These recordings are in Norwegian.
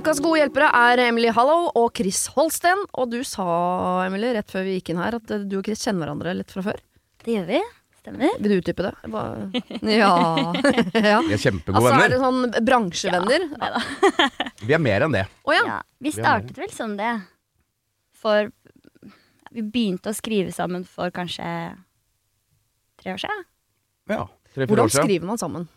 Ukas gode hjelpere er Emily Hallow og Chris Holsten. Og du sa, Emily, rett før vi gikk inn her, at du og Chris kjenner hverandre litt fra før. Det gjør vi. Stemmer. Vil du utdype det? Bare... Ja. ja. Vi er kjempegode venner. Altså, er det sånn bransjevenner? Neida. Vi er mer enn det. Å ja. Ja, vi startet vel som det. For vi begynte å skrive sammen for kanskje tre år siden. Ja, tre-fire Hvordan år siden. skriver man sammen?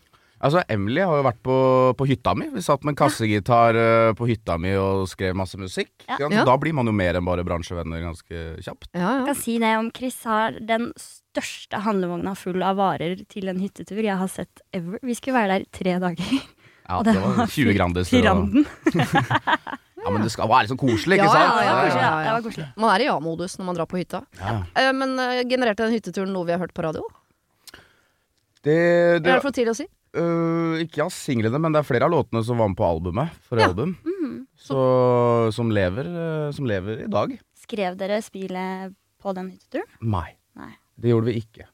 Altså, Emily har jo vært på, på hytta mi. Vi satt med en kassegitar uh, på hytta mi og skrev masse musikk. Ja. Ja. Da blir man jo mer enn bare bransjevenner ganske kjapt. Ja, Jeg kan si det om Chris har den største handlevogna full av varer til en hyttetur jeg har sett ever. Vi skulle være der i tre dager. Ja, Og det det var var 20 Grandis. Til. Ja, men det skal være så koselig, Ja, ikke sant? ja, ja, ja, ja. ja. Det var koselig. Man er i ja-modus når man drar på hytta. Ja. Eh, Men uh, genererte den hytteturen noe vi har hørt på radio? Det, det, er det for tidlig å si? Øh, ikke av singlene, men det er flere av låtene som var med på albumet. For Ja. album. Mhm. Så, som, lever, uh, som lever i dag. Skrev dere spillet på den hytteturen? Nei. Nei. Det gjorde vi ikke.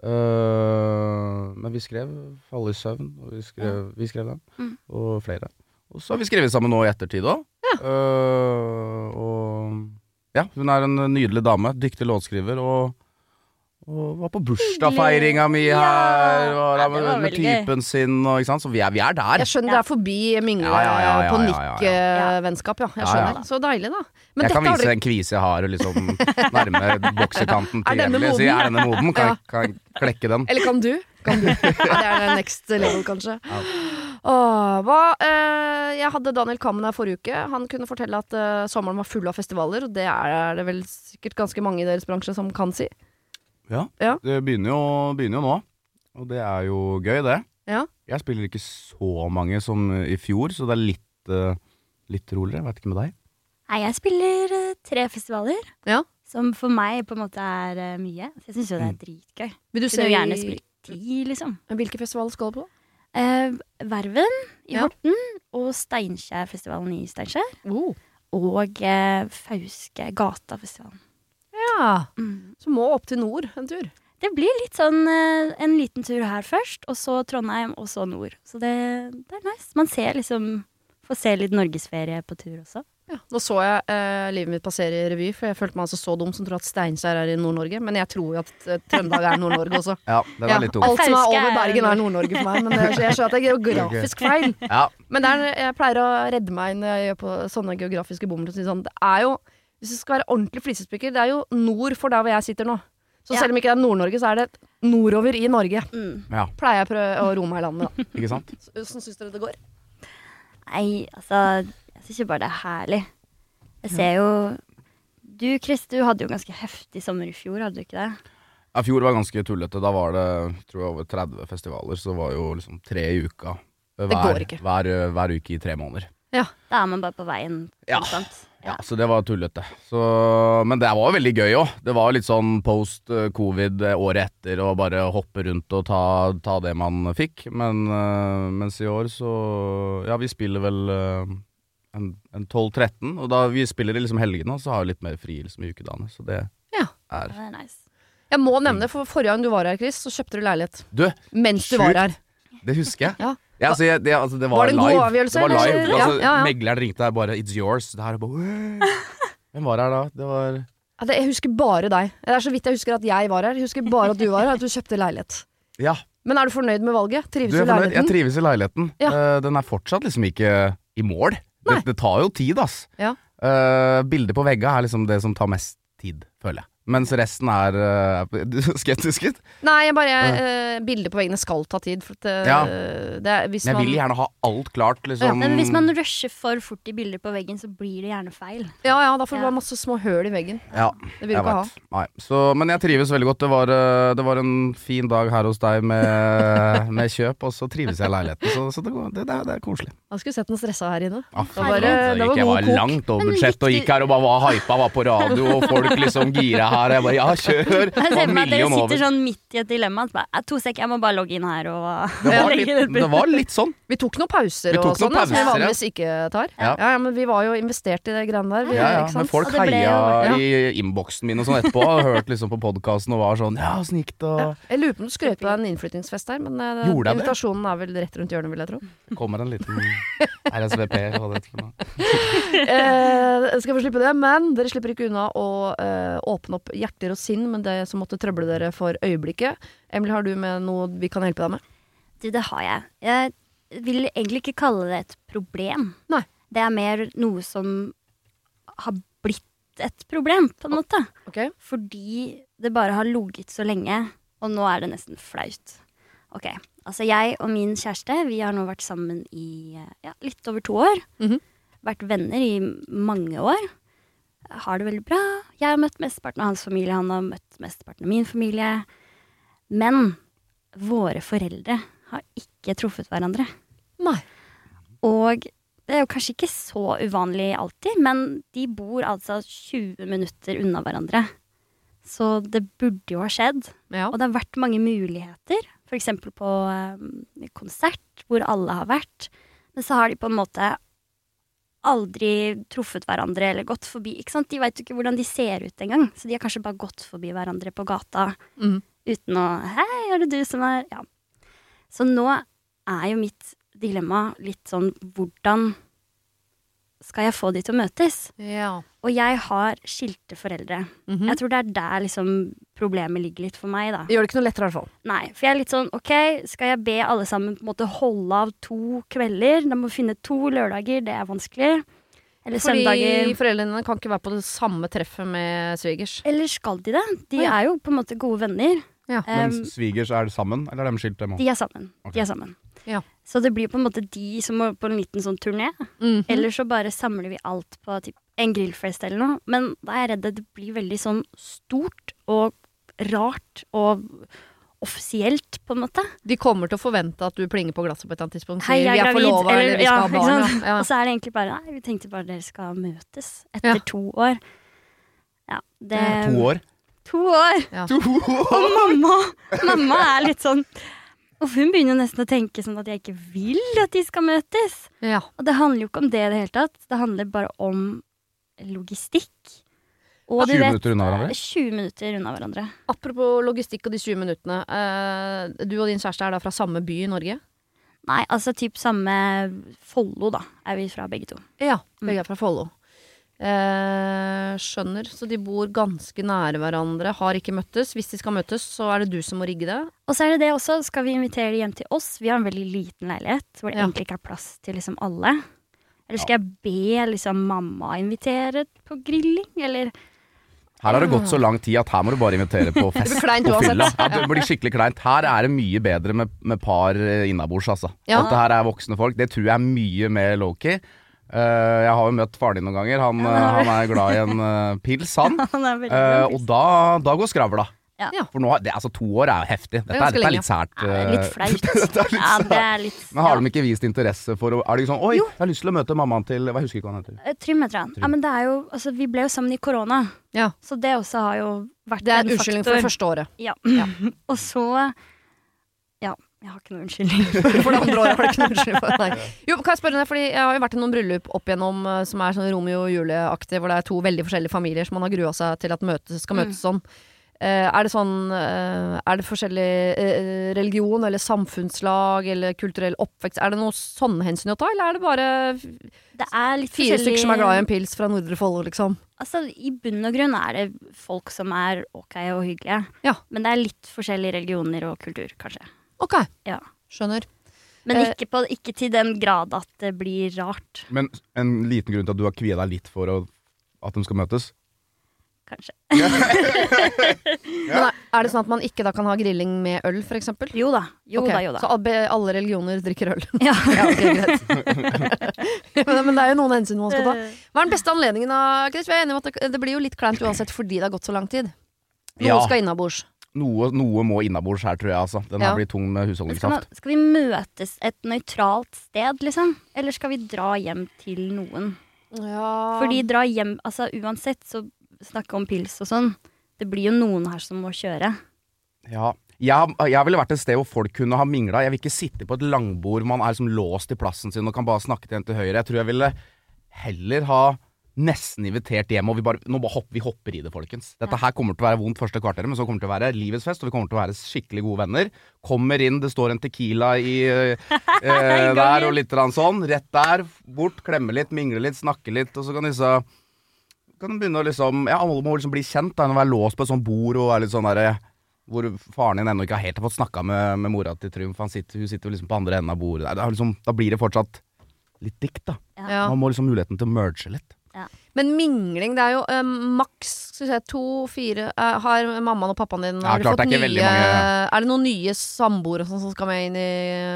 Uh, men vi skrev 'Falle i søvn', og vi skrev, vi skrev den. Mm. Og flere. Og så har vi skrevet sammen nå i ettertid òg. og ja, hun er en nydelig dame. Dyktig låtskriver. Og, og var på bursdagsfeiringa mi Ja, her. Og ja, der det med, var med gøy. typen sin. Og, ikke sant? Så vi er, vi er der. Jeg skjønner det er forbi mingle Ja, ja, ja, ja, på ja, ja, ja. nikk-vennskap, ja. Jeg Ja, ja. skjønner. Så deilig, da. Men jeg kan vise dere en kvise jeg har liksom nærme boksekanten til Emily. Si, moden? er denne moden? Kan, Ja. jeg- kan jeg klekke den? Eller kan du? Kan du? Ja, det er det next level, kanskje. Åh, hva, eh, jeg hadde Daniel Kammen her forrige uke. Han kunne fortelle at eh, sommeren var full av festivaler. Og det er det vel sikkert ganske mange i deres bransje som kan si. Ja, Ja. det begynner jo, begynner jo nå. Og det er jo gøy, det. Ja. Jeg spiller ikke så mange som i fjor, så det er litt, uh, litt roligere. Jeg vet ikke med deg. Nei, jeg spiller eh, tre festivaler. Ja. Som for meg på en måte er uh, mye. Så jeg syns jo det er dritgøy. Vil du Kunne se jo gjerne spilt ti, liksom. Hvilke festivaler skal du på? Eh, Verven i Ja. Horten og Steinkjerfestivalen i Steinkjer. Oh. Og Fauske Gatafestivalen. Ja. Mm. Så må opp til nord en tur. Det blir litt sånn eh, en liten tur her først, og så Trondheim, og så nord. Så det, det er nice. Man ser liksom Får se litt norgesferie på tur også. Ja. Nå så jeg eh, livet mitt passere i revy, for jeg følte meg altså så dum som tror at Steinkjer er i Nord-Norge. Men jeg tror jo at eh, Trøndelag er Nord-Norge også. Ja, det var Ja, litt tung. alt som er over er Bergen er Nord- Nord-Norge for meg, men det, jeg skjønner at det er geografisk feil. Ja, Men det er, jeg pleier å redde meg når jeg gjør på sånne geografiske bommer. og Sånn. Det er jo, hvis det skal være ordentlig flisespikker, det er jo nord for der hvor jeg sitter nå. Så selv om ikke det er Nord-Norge, så er det nordover i Norge. Mm. ja, Pleier jeg å prøve å roe meg i landet, da. ikke sant? Hvordan syns dere det går? Nei, altså Jeg syns jo bare det er herlig. Jeg ser jo Du Chris, du hadde jo ganske heftig sommer i fjor, hadde du ikke det? Ja, fjor var ganske tullete. Da var det tror jeg, over 30 festivaler, så var jo liksom tre i uka. Hver, går ikke. Hver, hver uke i tre måneder. Ja. Da er man bare på veien Ja. konstant. Ja, Så det var tullete. Så, men det var veldig gøy òg. Det var litt sånn post covid eh, året etter å bare hoppe rundt og ta, ta det man fikk. Men eh, mens i år så Ja, vi spiller vel eh, en, en 12-13, og da vi spiller i liksom helgene, så har vi litt mer fri liksom i ukedagene. Så det Ja. er Det er nice. Jeg må nevne, for Forrige gang du var her, Chris, så kjøpte du leilighet. Du, Mens du Sjukt. var her. det husker jeg. Ja. Ja, altså, jeg, det, altså, det var, Var det en god avgjørelse, Det var live. Eller? Altså, ja, ja. Megleren ringte deg bare 'It's yours'. Det her er bare Hvem var her da? Det var Ja, det, jeg husker bare deg. Det er så vidt jeg husker at jeg var her. Jeg husker bare at du var her, at du kjøpte leilighet. Ja, Men er du fornøyd med valget? Trives du i leiligheten? Jeg trives i leiligheten. Ja. Uh, den er fortsatt liksom ikke i mål. Det, det tar jo tid, ass. Ja. Uh, bildet på vegga er liksom det som tar mest tid, føler jeg. Mens resten er uh, skeptisk ut. Nei, jeg bare uh, Bilder på veggene skal ta tid. For at, eh, Ja. det hvis jeg man, vil gjerne ha alt klart, liksom. Men hvis man rusher for fort i bilder på veggen, så blir det gjerne feil. Ja, ja, da får du Ja. bare masse små høl i veggen. Ja, Det vil du ikke ha. vet. Nei. Så, men jeg trives veldig godt. Det var, det var en fin dag her hos deg med, med kjøp, og så trives jeg i leiligheten. Så, så det, går- det, det, er, det er koselig. Jeg skulle sett den stressa her inne. Ah, Det var, det var jeg var langt over budsjett og gikk her og bare var hypa, var på radio, og folk liksom gira her. Jeg bare ja, kjør! Jeg ser for meg at dere over. sitter sånn midt i et dilemma. Så bare, «Eh, to sek, jeg må bare logge inn her og Det var, litt, det var litt sånn. Vi tok noen pauser tok og sånn, som vi vanligvis ikke tar. Ja. Ja. ja, Men vi var jo investert i det greiene der. Vi, Ja, ja, ikke men folk Og heia jo- i innboksen min og sånn etterpå. Og hørte liksom på podkasten og var sånn Ja, åssen gikk det? Ja. Jeg lurer på om du skrøt på deg en innflyttingsfest her, men det? invitasjonen er vel rett rundt hjørnet, vil jeg tro. kommer en liten RSVP og det til meg. eh, skal vi slippe det? Men dere slipper ikke unna å eh, åpne opp hjerter og sinn med det som måtte trøble dere for øyeblikket. Emily, har du med noe vi kan hjelpe deg med? Du, det har jeg. Jeg vil egentlig ikke kalle det et problem. Nei. Det er mer noe som har blitt et problem, på en måte. Okay. Fordi det bare har ligget så lenge, og nå er det nesten flaut. Ok, altså jeg og min kjæreste, vi har nå vært sammen i ja, litt over to år. Mhm. Vært venner i mange år. Har det veldig bra. Jeg har møtt mesteparten av hans familie, han har møtt mesteparten av min familie. Men våre foreldre har ikke truffet hverandre. Nei. Og det er jo kanskje ikke så uvanlig alltid, men de bor altså 20 minutter unna hverandre. Så det burde jo ha skjedd. Ja. Og det har vært mange muligheter, f.eks. på eh, konsert, hvor alle har vært. Men så har de på en måte aldri truffet hverandre eller gått forbi. Ikke sant? De veit jo ikke hvordan de ser ut engang, så de har kanskje bare gått forbi hverandre på gata mm. uten å Hei, er det du som er Ja. Så nå er jo mitt dilemma litt sånn hvordan skal jeg få de til å møtes? ja. Og jeg har skilte foreldre. Mhm. Jeg tror det er der liksom problemet ligger litt for meg, da. Det gjør det ikke noe lettere, i hvert fall. Nei, for jeg er litt sånn OK, skal jeg be alle sammen på en måte holde av to kvelder? De må finne to lørdager, det er vanskelig. Eller Fordi søndager. foreldrene kan ikke være på det samme treffet med svigers. Eller skal de det? De oh, ja. er jo på en måte gode venner. Ja. Men Mens svigers er sammen, eller er de skilt, dem de er sammen. Okay. De er sammen. Ja. Så det blir på en måte de som må på en liten sånn turné. Mhm. Eller så bare samler vi alt på typ, en grillfest eller noe. Men da er jeg redd det blir veldig sånn stort og rart og offisielt, på en måte. De kommer til å forvente at du plinger på glasset på et eller annet tidspunkt. Hei, jeg vi er gravid. Forlover, eller vi skal ja, ha barn. Ja. Og så er det egentlig bare Nei, vi tenkte bare dere skal møtes etter Ja. to år. Ja, det To år? To år! Ja. To år! Og mamma, mamma er litt sånn Og hun begynner jo nesten å tenke sånn at jeg ikke vil at de skal møtes. Ja. Og det handler jo ikke om det i det hele tatt. Det handler bare om logistikk. Og 20 minutter unna hverandre? 20 minutter unna hverandre. Apropos logistikk og de 20 minuttene. eh, du og din kjæreste er da fra samme by i Norge? Nei, altså typ samme Follo, da, er vi fra begge to. Ja, begge er fra Follo. Eh, skjønner. Så de bor ganske nære hverandre, har ikke møttes. Hvis de skal møtes, så er det du som må rigge det. Og så er det det også, skal vi invitere de hjem til oss? Vi har en veldig liten leilighet hvor det Ja. egentlig ikke er plass til liksom alle. Eller skal jeg be liksom mamma invitere på grilling, eller Her har det gått så lang tid at her må du bare invitere på fest. Det blir på fylla. Ja, det blir skikkelig kleint. Her er det mye bedre med, med par eh, innabords, altså. Ja. At det her er voksne folk. Det tror jeg er mye mer low-key. Eh, jeg har jo møtt faren din noen ganger. Han, Ja, det har eh, han er glad i en uh, pils, han. Han i og da, da går skravla. Ja. For nå, er- det, altså to år er jo heftig. Dette er dette er litt sært. Ja, det litt flaut. det Men har ja. de ikke vist interesse for å Er ikke sånn Oi, Jo. jeg har lyst til å møte mammaen til Hva husker ikke hva han heter. Trym heter han. Ja, men det er jo Altså, vi ble jo sammen i korona, Ja. så det også har jo vært en faktor. Det er en unnskyldning for det første året. Ja. Ja. og så jeg har ikke noe unnskyldning. For det andre året har du ikke noe unnskyldning for. Nei. Jo, kan jeg spørre deg, fordi jeg har jo vært i noen bryllup opp igjennom eh, som er sånn Romeo og Julie-aktig, hvor det er to veldig forskjellige familier som man har grua seg til at møtes, skal Mm. møtes sånn. Uh, er det sånn uh, Er det forskjellig uh, religion eller samfunnslag eller kulturell oppvekst? Er det noe sånne hensyn å ta, eller er det bare Det er fire stykker som er glad i en pils fra Nordre Follo, liksom? Altså, I bunn og grunn er det folk som er ok og hyggelige. Ja. Men det er litt forskjellige religioner og kultur, kanskje. Ok, Ja. skjønner. Men Eh. ikke, på, ikke til den grad at det blir rart. Men en liten grunn til at du har kvia deg litt for å, at de skal møtes? kanskje. Men er, er det sånn at man ikke da kan ha grilling med øl, for eksempel? Jo da. Jo Ok, da, jo da. Så alle, alle religioner drikker øl? Ja. ja, ok, greit. men, men det er jo noen hensyn man skal ta. Hva er den beste anledningen da, Chris? Vi er enige om at det, det blir jo litt kleint uansett fordi det har gått så lang tid. Noen Ja. skal innabords. Noe, noe må innabords her, tror jeg. Altså. Den Ja. her blir tung med husholdningssaft. Skal, skal vi møtes et nøytralt sted, liksom? Eller skal vi dra hjem til noen? Ja. Fordi dra hjem Altså uansett, så snakke om pils og sånn. Det blir jo noen her som må kjøre. Ja. Jeg, jeg ville vært et sted hvor folk kunne ha mingla. Jeg vil ikke sitte på et langbord man er liksom låst i plassen sin og kan bare snakke til en til høyre. Jeg tror jeg ville heller ha nesten invitert hjem, og vi bare, nå bare hopper, vi hopper i det, folkens. Dette her kommer til å være vondt første kvarteret, men så kommer det til å være livets fest, og vi kommer til å være skikkelig gode venner. Kommer inn, det står en Tequila i, eh, der og litt sånn. Rett der, bort, klemme litt, mingle litt, snakke litt, og så kan disse kan du begynne å liksom Ja, alle må liksom bli kjent, da, enn å være låst på et sånt bord og være litt sånn derre hvor faren din ennå ikke har helt fått snakka med, med mora til Trumf. Han sitter, hun sitter liksom på andre enden av bordet der. Det er liksom, da blir det fortsatt litt dikt, da. Ja. Man må liksom muligheten til å merge litt. Men mingling, det er jo eh, maks skal vi se, to-fire eh, Har mammaen og pappaen din Ja, har klart fått det er nye, Er det noen nye samboere sånn som skal med inn i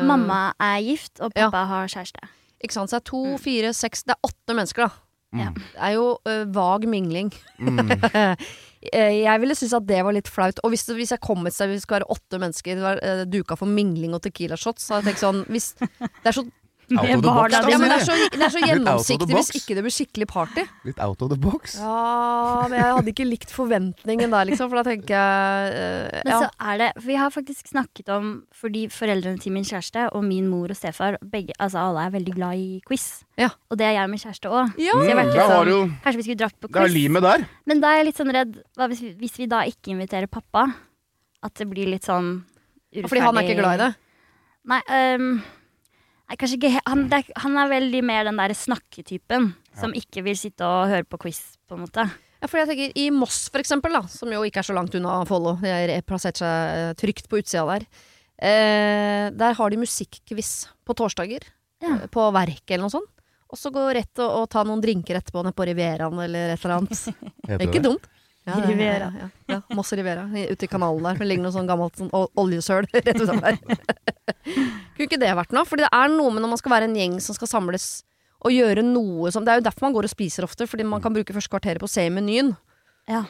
Mamma er gift, og Ja. pappa har kjæreste. Ikke sant? Så det er to, Mm. fire, seks Det er åtte mennesker, da. Mm. Det er jo uh, vag mingling. Mm. Jeg ville synes at det var litt flaut. Og hvis, hvis jeg kom et sted Hvis vi skulle være åtte mennesker, det var uh, duka for mingling og Tequila shots, så hadde jeg tenkt sånn hvis, Det er så, Out of the box, da. ja, men det er så, det er så gjennomsiktig hvis ikke det blir skikkelig party. Litt out of the box. Ja, men jeg hadde ikke likt forventningen der, liksom. For da tenker jeg uh, Men ja. så er det For vi har faktisk snakket om Fordi foreldrene til min kjæreste og min mor og stefar begge, Altså alle er veldig glad i quiz. Ja. Og det er jeg og min kjæreste òg. Ja. Du sånn Kanskje vi skulle dratt på Det er quiz. limet der. Men da er jeg litt sånn redd hva hvis, vi, hvis vi da ikke inviterer pappa. At det blir litt sånn urettferdig Fordi han er ikke glad i det? Nei, øhm, nei kanskje ikke han, det er, han er veldig mer den derre snakketypen. Som ikke vil sitte og høre på quiz, på en måte. Ja, for jeg tenker I Moss, for eksempel, da, som jo ikke er så langt unna Follo, de har plassert seg eh, trygt på utsida der. Eh, der har de musikkquiz på torsdager. Ja. eh, På verket eller noe sånt. Og så gå rett og, og ta noen drinker etterpå nede på Rivieraen eller et eller annet. Det er ikke dumt. Ja, Rivera. er- Ja, ja, ja, Moss Rivera Ute i kanalen der. Det ligger noe sånn gammelt sånn ol- oljesøl rett utenfor. Kunne ikke det vært noe? Fordi det er noe med når man skal være en gjeng som skal samles og gjøre noe som Det er jo derfor man går og spiser ofte, fordi man kan bruke første kvarteret på å se menyen. Ja.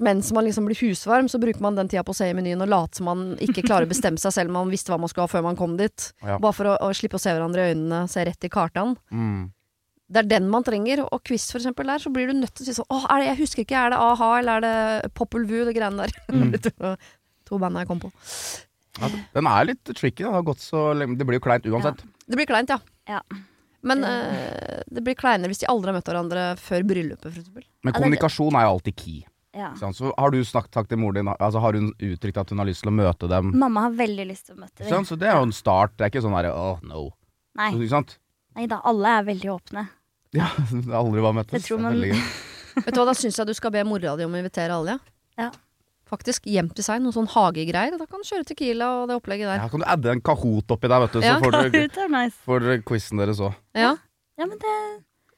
Mens man liksom blir husvarm, så bruker man den tida på å se menyen og late som man ikke klarer å bestemme seg selv om man visste hva man skulle ha før man kom dit. Ja. Bare for å, å slippe å se hverandre i øynene, se rett i kartene. Mm. Det er den man trenger. Og quiz, for eksempel, der, så blir du nødt til å si sånn Åh, er det, jeg husker ikke, er det a-ha eller er det Popul Vu, det greiene der? Mm. To, to bandene jeg kom på. Ja, den er litt tricky. da. Det, har gått så lenge. det blir jo kleint uansett. Det blir kleint, ja. Ja. Men Det- eh, det blir kleinere hvis de aldri har møtt hverandre før bryllupet, for eksempel. Men kommunikasjon er jo alltid key. Ja. Så har du snakket, sagt til moren din altså Har hun uttrykt at hun har lyst til å møte dem? Mamma har veldig lyst til å møte dem. Så det er jo en start. Det er ikke sånn derre oh, no. Nei, Ikke sant? nei da, alle er veldig åpne. Ja, det har aldri var møttes. Jeg tror Det er veldig gøy. Vet du hva, Da syns jeg du skal be mora di om å invitere alle. Ja. Faktisk hjem til seg, noen sånn hagegreier. Da kan du kjøre Tequila og det opplegget der. Ja, kan du adde en Kahoot oppi der, vet du, så Ja. får dere, Det er nice. får dere quizen deres òg. Ja. Ja, men det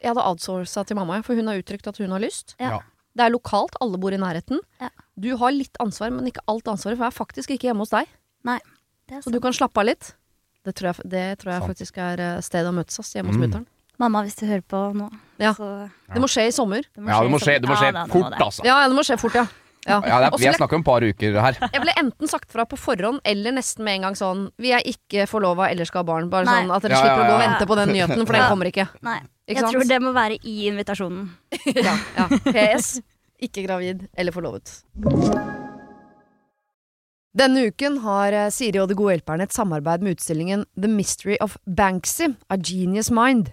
Jeg hadde outsourca til mamma, for hun har uttrykt at hun har lyst. Ja. Ja. Det er lokalt, alle bor i nærheten. Ja. Du har litt ansvar, men ikke alt ansvaret, for jeg er faktisk ikke hjemme hos deg. det er Så du kan slappe av litt. Det tror jeg, det tror jeg Sant. faktisk er eh, stedet å møtes ass, hjemme hos Mm. mutter'n. Mamma, hvis du hører på nå, Ja. så Det må skje i sommer. det Ja, det må skje, sånn. det må skje Ja, da, det må fort, det. altså. Ja, det må skje fort, ja. ja. Ja, det Og er, så jeg snakker om et par uker her. Jeg ble enten sagt fra på forhånd, eller nesten med en gang sånn Vi er ikke forlova eller skal ha barn. Bare Nei. sånn at dere Ja, slipper ja, å gå og ja. vente på den nyheten, for den Ja. kommer ikke. Nei, Ikke jeg sant? tror det må være i invitasjonen. ja, ja. PS. Ikke gravid eller forlovet. Denne uken har eh, Siri og De gode hjelperne et samarbeid med utstillingen The Mystery of Banksy, A Genius Mind.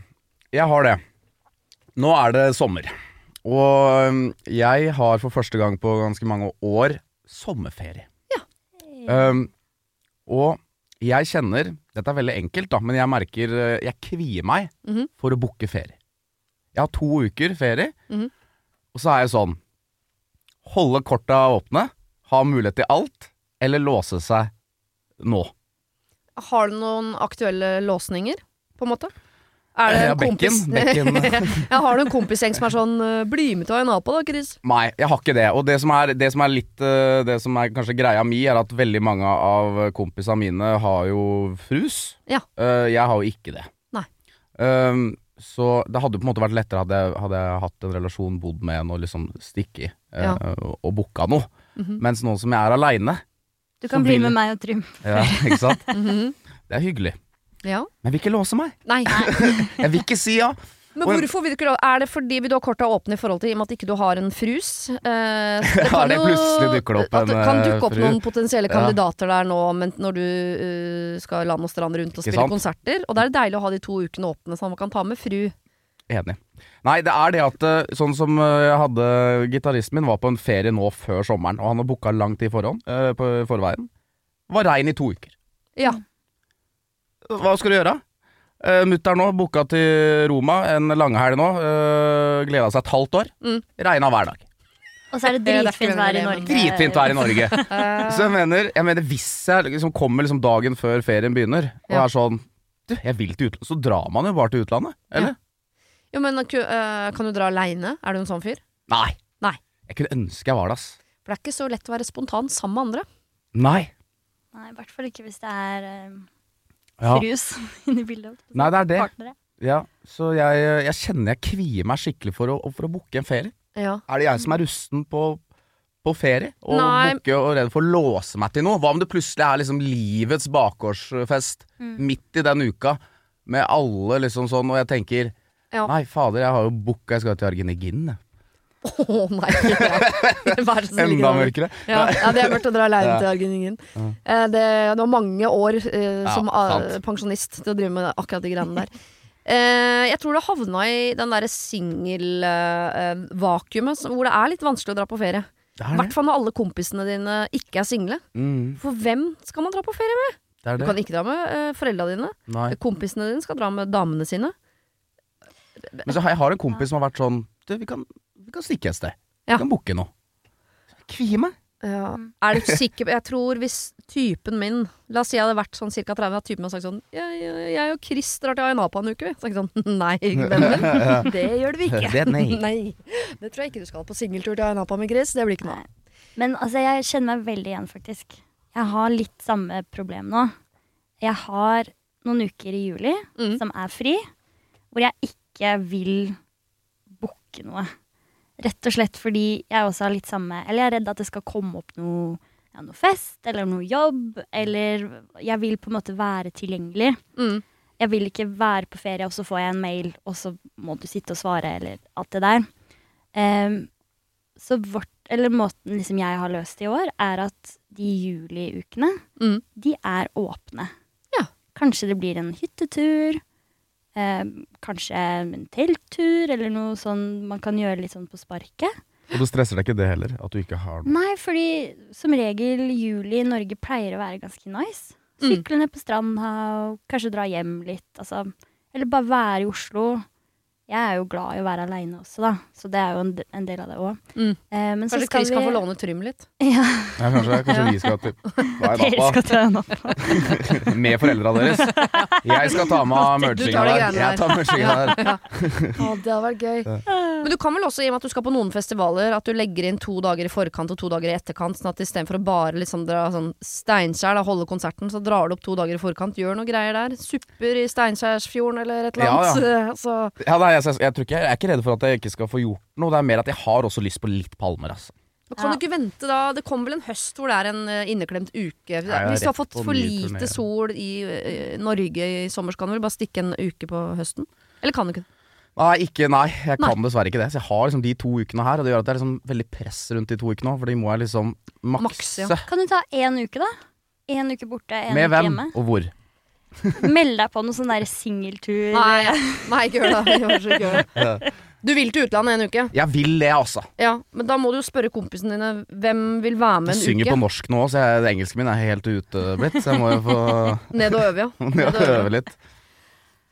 jeg har det. Nå er det sommer. Og um, jeg har for første gang på ganske mange år sommerferie. Um, og jeg kjenner Dette er veldig enkelt, da, men jeg merker uh, Jeg kvier meg Mhm. for å booke ferie. Jeg har to uker ferie, Mhm. og så er jeg sånn Holde korta åpne, ha mulighet til alt, eller låse seg nå. Har du noen aktuelle låsninger, på en måte? Er det en ja, bekken, bekken. ja, Har du en kompisgjeng som er sånn 'bli med til på da, Chris'? Nei, jeg har ikke det. Og det som er, det som er litt eh, Det som er kanskje greia mi, er at veldig mange av kompisene mine har jo frus. Ja. Eh, jeg har jo ikke det. Nei. Um, så det hadde på en måte vært lettere hadde, jeg- hadde jeg hatt en relasjon, bodd med en og liksom stikke i Ja. og, og booka noe. Mhm. Mens nå som jeg er aleine, Du kan bli vil- med meg og Trym. ja, ikke sant? Mhm. Det er hyggelig. Ja. Men jeg vil ikke låse meg. Nei. Jeg vil ikke si ja. Men hvorfor vil du ikke låse Er det fordi vi du ha korta åpne i forhold til i og med at ikke du har en frus? Eh, det kan det plutselig dukker opp det en, kan eh, dukke opp fru. noen potensielle Ja. kandidater der nå men når du uh, skal land og strand rundt og spille konserter. Og da er det deilig å ha de to ukene åpne, så man kan ta med fru. Enig. Nei, det er det at eh, sånn som jeg hadde Gitaristen min var på en ferie nå før sommeren, og han har booka lang tid i forhånd, uh, på forveien. Var rein i to uker. Ja. Hva skal du gjøre? Uh, Mutter'n nå booka til Roma en langhelg nå. Uh, Gleda seg et halvt år. Mm. Regna hver dag. Og så er det dritfint vær i Norge. Dritfint vær i Norge. Eh, Så jeg mener, jeg mener hvis jeg liksom kommer liksom dagen før ferien begynner, og Ja. er sånn Du, jeg vil til utlandet. Så drar man jo bare til utlandet. Eller? jo, men eh, kan du dra aleine? Er du en sånn fyr? Nei. Nei. Jeg kunne ønske jeg var det, ass. For det er ikke så lett å være spontan sammen med andre. Nei. Nei, i hvert fall ikke hvis det er uh, Ja. frus inni bildet. Nei, det er det. Partnere. Ja, så jeg, jeg kjenner jeg kvier meg skikkelig for å, for å booke en ferie. Ja. Er det jeg som er rusten på, på ferie? Og Nei. booke og redd for å låse meg til noe? Hva om det plutselig er liksom livets bakgårdsfest Mm. midt i den uka, med alle liksom sånn, og jeg tenker Ja. Nei, fader, jeg har jo booka, jeg skal til Argenigin. jeg. Å nei. god. Enda mørkere. Ja, ja, det er mørkt å dra aleine til Argenningen. Ja. Eh, det, det var mange år eh, som ja, pensjonist til å drive med akkurat de greiene der. Eh, jeg tror det havna i den derre singelvakuumet hvor det er litt vanskelig å dra på ferie. Det I er hvert fall når alle kompisene dine ikke er single. Mm, For hvem skal man dra på ferie med? det er Du kan ikke dra med uh, foreldra dine. Nei. Kompisene dine skal dra med damene sine. Men så jeg har en kompis som har vært sånn Du, vi kan, vi kan stikke et sted. Ja. Vi kan booke noe. Så Kvier meg. Ja. Er du sikker på Jeg tror hvis typen min La oss si jeg hadde vært sånn ca. 30, at typen min hadde sagt sånn jeg, jeg, jeg og Chris drar til Ayanapa en uke, vi. Så jeg sånn Nei, vennen min. Det gjør vi ikke. Det er nei. Det tror jeg ikke du skal på singeltur til Ayanapa med Chris. Det blir ikke noe. Men altså, jeg kjenner meg veldig igjen, faktisk. Jeg har litt samme problem nå. Jeg har noen uker i juli Mm. som er fri, hvor jeg ikke vil booke noe. Rett og slett fordi jeg også har litt samme Eller jeg er redd at det skal komme opp noe, ja, noe fest eller noe jobb. Eller jeg vil på en måte være tilgjengelig. Mm. Jeg vil ikke være på ferie, og så får jeg en mail, og så må du sitte og svare, eller alt det der. Um, så vårt, eller måten liksom jeg har løst det i år, er at de juliukene, Mm. de er åpne. Ja. Kanskje det blir en hyttetur. Eh, kanskje en telttur, eller noe sånn man kan gjøre litt sånn på sparket. Og du stresser deg ikke det heller, at du ikke har noe? Nei, fordi som regel juli i Norge pleier å være ganske nice. Mm. Sykle ned på stranda kanskje dra hjem litt. Altså, eller bare være i Oslo. Jeg er jo glad i å være aleine også, da. Så det er jo en, en del av det òg. Mm. Eh, men så Kanskje skal Chris kan få låne Trym litt? Ja, Ja, kanskje, kanskje vi skal til Hva er dere nappa? skal til opp. Med foreldra deres. Jeg skal ta med Du merginga der. Jeg tar merginga der. Å, det hadde vært gøy. Men du kan vel også, i og med at du skal på noen festivaler, at du legger inn to dager i forkant og to dager i etterkant, sånn at istedenfor å bare liksom dra sånn Steinkjer, da, holde konserten, så drar du opp to dager i forkant, gjør noe greier der. Supper i Steinkjersfjorden eller et eller Ja, ja. Så Ja, nei, jeg, jeg, jeg, ikke, jeg er ikke redd for at jeg ikke skal få gjort noe. Det er mer at jeg har også lyst på litt palmer. Altså. Kan du ikke vente da? Det kommer vel en høst hvor det er en eh, inneklemt uke. Hvis du har fått for lite sol i eh, Norge i sommer, så kan du vel bare stikke en uke på høsten? Eller kan du ikke? Nei, ikke, nei, jeg Nei. kan dessverre ikke det. Så jeg har liksom de to ukene her, og det gjør at det er liksom veldig press rundt de to ukene òg, for de må jeg liksom makse. makse. ja. Kan du ta én uke, da? Én uke borte, én Med uke hvem, hjemme. og hvor? Meld deg på noen sånn der singeltur. Nei, nei, ikke gjør det. Du vil til utlandet en uke? Jeg vil det, altså. Ja, men da må du jo spørre kompisene dine hvem vil være med Jeg en synger uke. på norsk nå, så jeg, engelsken min er helt ute blitt, så jeg må jo få Ned og øve, ja. Ned og øve. litt.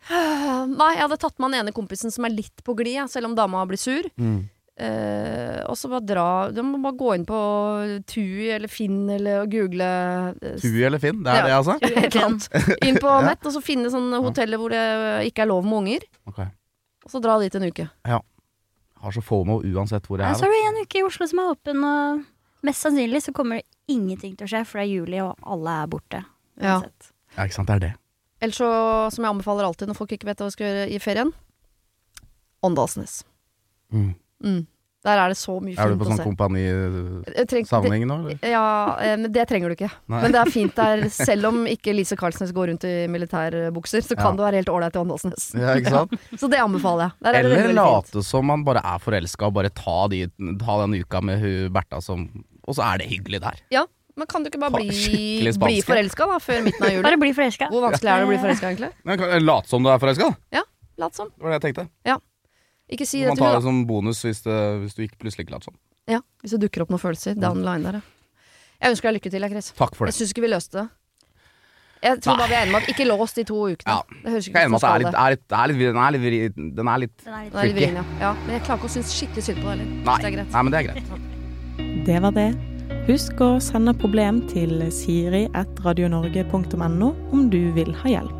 Nei, jeg hadde tatt med den ene kompisen som er litt på glid, selv om dama blir sur. Mm. Eh, og så bare dra Du må bare gå inn på Tui eller Finn eller og google eh, Tui eller Finn, det er Ja. det, altså? et eller annet. Inn på nett, og så finne sånne hoteller hvor det ikke er lov med unger. Ok. Og så dra dit en uke. Ja. Har så få med uansett hvor Ja, er så er. det en uke i Oslo som er åpen, og mest sannsynlig så kommer det ingenting til å skje, for det er juli, og alle er borte. Ja. uansett. Ja, ikke sant, det er det. Ellers så, som jeg anbefaler alltid når folk ikke vet hva de skal gjøre i ferien, Åndalsnes. Mm. Mm. Der er det så mye fint å se. Er du på sånn se. kompanisamling nå, eller? Ja, eh, men det trenger du ikke. Nei. Men det er fint der, selv om ikke Lise Karlsnes går rundt i militærbukser, så kan Ja. det være helt ålreit i Åndalsnes. Ja, ikke sant? Så det anbefaler jeg. Der er Eller veldig, veldig late som man bare er forelska og bare ta, de, ta den uka med hun Bertha som Og så er det hyggelig der. Men kan du ikke bare bli, bli forelska før midten av juli? Bare bli forelska. Hvor vanskelig er det å bli forelska, egentlig? Late som du er forelska, Lat som. det var det jeg tenkte. Ikke si Man det til tar henne, det som bonus hvis, det, hvis du ikke plutselig ikke later som. Ja, hvis det dukker opp noen følelser down the line der, ja. Jeg ønsker deg lykke til, jeg, Chris. Takk for Jeg det. syns ikke vi løste det. Jeg tror Nei. bare vi er enige med at ikke lås de to ukene. Ja. Det høres ikke ut som det er skal litt, det. er litt, er litt, den er litt, vri- den er litt Den er litt Den er litt vrien, ja. ja. Men jeg klarer ikke å synes skikkelig synd på det heller. Nei. Det er greit. Nei, men det er greit. Det var det. Husk å sende problem til siri.radionorge.no om du vil ha hjelp.